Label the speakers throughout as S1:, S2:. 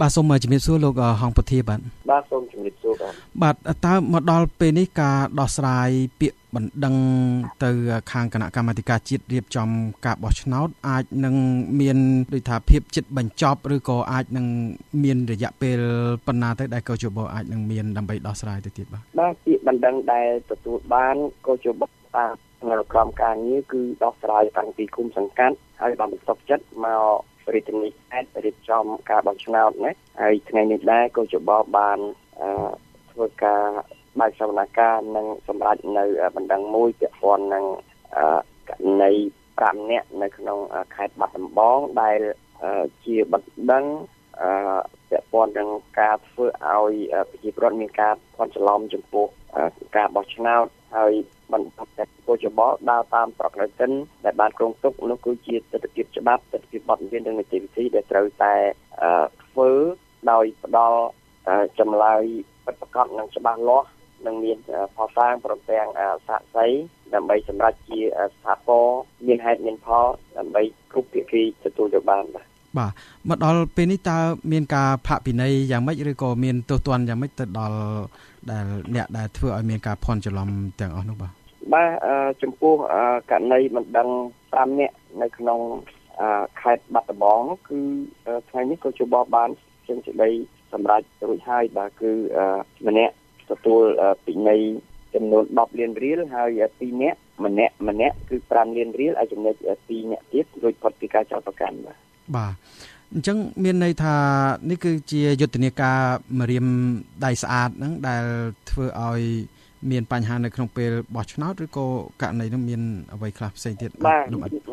S1: បាទសូមជំរាបសួរលោកហងពធាបាទ
S2: បាទសូមជំរាបសួរបាទ
S1: បាទតើមកដល់ពេលនេះការដោះស្រាយពាក្យបណ្ដឹងទៅខាងគណៈកម្មាធិការជាតិរៀបចំការបោះឆ្នោតអាចនឹងមានដូចថាភាពចិត្តបញ្ចប់ឬក៏អាចនឹងមានរយៈពេលប៉ុណ្ណាទៅដែលកោជបអាចនឹងមានដើម្បីដោះស្រាយទៅទៀតបាទ
S2: បាទពាក្យបណ្ដឹងដែលទទួលបានកោជបតាមនៅក្រមការងារគឺដោះស្រាយតាំងពីគុំសង្កាត់ហើយបានបន្ទប់ចិត្តមក រាជធានីខេត្តរៀបចំការបោះឆ្នោតណាហើយថ្ងៃនេះដែរក៏ជបបានធ្វើការបើកសវនកម្មនិងសម្រាប់នៅបណ្ដឹងមួយពាក់ព័ន្ធនឹងករណី5នាក់នៅក្នុងខេត្តបាត់ដំបងដែលជាបណ្ដឹងពាក់ព័ន្ធនឹងការធ្វើឲ្យប្រជាពលរដ្ឋមានការភ័ន្តច្រឡំចំពោះការបោះឆ្នោតហើយបន្តតែ ពលចបដើរតាមប្រក្រតិនដែលបានគ្រោងទុកនោះគឺជាទស្សនវិជ្ជាច្បាប់ទស្សនវិជ្ជាបទមាននិងនីតិវិធីដែលត្រូវតែធ្វើដោយផ្ដល់ចម្លើយពិតប្រាកដនិងច្បាស់លាស់និងមានផលសាងព្រមទាំងសាកសីដើម្បីសម្រាប់ជាស្ថាពរមានហេតុមានផលដើម្បីគ្រប់ភាគីទទួលយកបានបាទ
S1: បាទមកដល់ពេលនេះតើមានការផាកពិន័យយ៉ាងម៉េចឬក៏មានទោសទណ្ឌយ៉ាងម៉េចទៅដល់ដែលអ្នកដែលធ្វើឲ្យមានការភ័ន្តច្រឡំទាំងអស់នោះបាទ
S2: បាទចំពោះករណីមិនដឹង5នាក់នៅក្នុងខេត្តបាត់ដំបងគឺថ្ងៃនេះក៏ជួបបានចេញសេចក្តីសម្រេចរួចហើយបាទគឺម្នាក់ទទួលពិន័យចំនួន10លានរៀលហើយ2នាក់ម្នាក់ម្នាក់គឺ5លានរៀលហើយចំណុច2នាក់ទៀតរួចផុតពីការចោទប្រកាន់បាទ
S1: បាទអញ្ចឹងមានន័យថានេះគឺជាយុទ្ធនាការមរៀមដៃស្អាតហ្នឹងដែលធ្វើឲ្យ មានបញ្ហានៅក្នុងពេលបោះឆ្នោតឬក៏ករណីនោះមានអ្វីខ្លះផ្សេងទៀត
S2: បាទ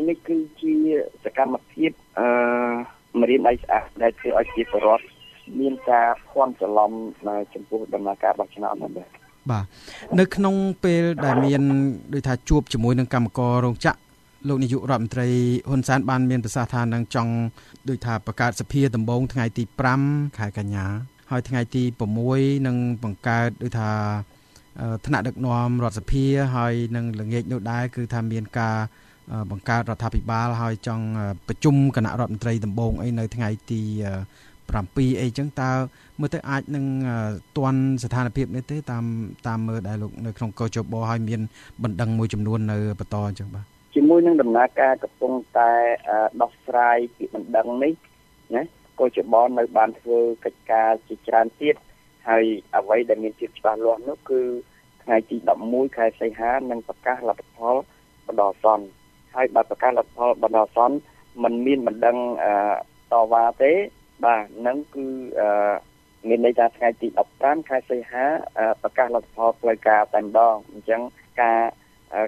S2: នេះគឺជាសកម្មភាពអឺមរៀមដៃស្អាតដែលធ្វើឲ្យជាពលរដ្ឋមានការភ័ន្តច្រឡំចំពោះដំណើរការបោះឆ្នោតហ្នឹងបាទ
S1: បាទនៅក្នុងពេលដែលមានដូចថាជួបជាមួយនឹងកម្មកររោងចក្រលោកនាយករដ្ឋមន្ត្រីហ៊ុនសែនបានមានប្រសាសន៍ថានឹងចង់ដូចថាបង្កើតសភាដំបូងថ្ងៃទី5ខែកញ្ញា ហើយថ្ងៃទី6នឹងបង្កើតដូចថា ថ្នាក់ដឹកនាំរដ្ឋសភាហើយនឹងល្ងាចនោះដែរគឺថាមានការបង្កើតរដ្ឋាភិបាលហើយចង់ប្រជុំគណៈរដ្ឋមន្ត្រីដំបូងអីនៅថ្ងៃទី7អីចឹងតើមើលទៅអាចនឹងតន់ស្ថានភាពនេះទេតាមតាមមើលដែលលោកនៅក្នុងកោជបហើយមានបណ្ដឹងមួយចំនួននៅបន្តអញ្ចឹងបាទ
S2: ជាមួយនឹងដំណើរការកំពុងតែដោះស្រាយពីបណ្ដឹងនេះណាកោជបនៅបានធ្វើកិច្ចការជាច្រើនទៀត ហើយអ្វីដែលមានភាពច្បាស់លាស់នោះគឺថ្ងៃទី11ខែសីហានឹងប្រកាសលទ្ធផលបដសនហើយបើប្រកាសលទ្ធផលបដសនมันមានបណ្ដឹងតវ៉ាទេបាទនឹងគឺមានន័យថាថ្ងៃទី15ខែសីហាប្រកាសលទ្ធផលផ្លូវការតែម្ដងអញ្ចឹងការ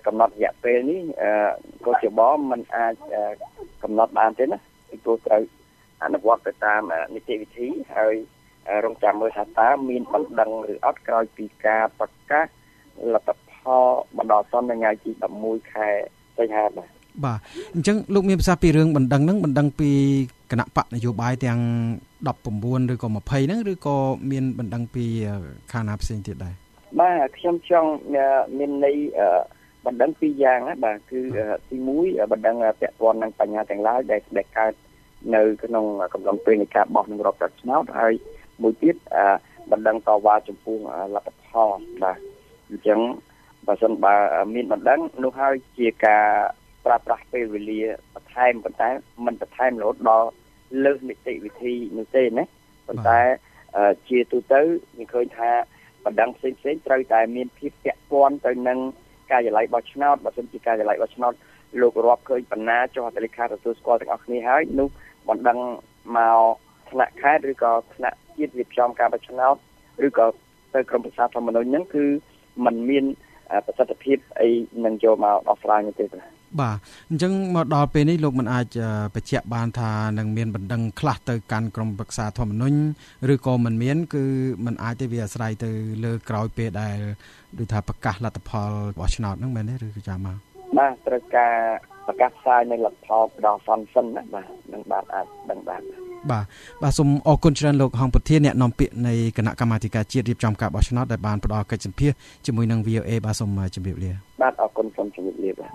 S2: កំណត់រយៈពេលនេះក៏ជាបមិនអាចកំណត់បានទេណាពីព្រោះត្រូវអនុវត្តទៅតាមនីតិវិធីហើយ រងចាំមើលថាតើមានបណ្ដឹងឬអត់ក្រោយពីការប្រកាសលទ្ធផលបណ្ដោះអាសន្ននៅថ្ងៃទី11ខែសីហាបាទ
S1: បាទអញ្ចឹងលោកមានប្រសាសន៍ពីរឿងបណ្ដឹងហ្នឹងបណ្ដឹងពីគណៈបកនយោបាយទាំង19ឬក៏20ហ្នឹងឬក៏មានបណ្ដឹងពីខាងណាផ្សេងទៀតដែរ
S2: បាទខ្ញុំចង់មានន័យបណ្ដឹងពីរយ៉ាងណាបាទគឺទី1បណ្ដឹងពាក់ព័ន្ធនឹងបញ្ហាទាំងឡាយដែលដែលកើតនៅក្នុងកំឡុងពេលនៃការបោះនឹងរាប់ប្រាឆ្នោតហើយ មួយទៀតបណ្ដឹងតវ៉ាចំពោះលទ្ធផលបាទអញ្ចឹងបើសិនបើមានបណ្ដឹងនោះហើយជាការប្រើប្រាស់ពេលវេលាបន្ថែមប៉ុន្តែមិនបន្ថែមរហូតដល់លើសនីតិវិធីនោះទេណាប៉ុន្តែជាទូទៅយើងឃើញថាបណ្ដឹងផ្សេងផ្សេងត្រូវតែមានភាពពាក់ព័ន្ធទៅនឹងការិយាល័យបោះឆ្នោតបើសិនជាការិយាល័យបោះឆ្នោតលោករាប់ឃើញបណ្ណាចុះអត្តលេខាទទួលស្គាល់ទាំងអស់គ្នាហើយនោះបណ្ដឹងមក ថ្នាក់ខេត្តឬក៏ថ្នាក់ជាតិរៀបចំការបោះឆ្នោតឬក៏ទៅក្រមប្រសាធម្មនុញ្ញហ្នឹងគឺมันមានប្រសិទ្ធភាពអីនឹងចូលមកដោះស្រាយនោះទេបាទ
S1: បាទអញ្ចឹងមកដល់ពេលនេះលោកមិនអាចបញ្ជាក់បានថានឹងមានបណ្ដឹងខ្លះទៅកាន់ក្រមប្រឹក្សាធម្មនុញ្ញឬក៏មិនមាន គឺมันអាចទេវាអាស្រ័យទៅលើក្រោយពេលដែលដូចថាប្រកាសលទ្ធផលរបស់ឆ្នោតហ្នឹងមែនទេឬក៏ចាំមក
S2: បាទត្រូវការប្រកាសផ្សាយនៅលទ្ធផលដល់សន្សិនណាបាទនឹងបាទអាចដឹងបាន
S1: បាទបាទសូមអរគុណច្រើនលោកហងពុធាអ្នកនាំពាក្យនៃគណៈកម្មាធិការជាតិរៀបចំការបោះឆ្នោតដែលបានផ្ដល់កិច្ចសម្ភារជាមួយនឹង VOA បាទសូមជម្រាបលា
S2: បាទអរគុណសូមជម្រាបលាបាទ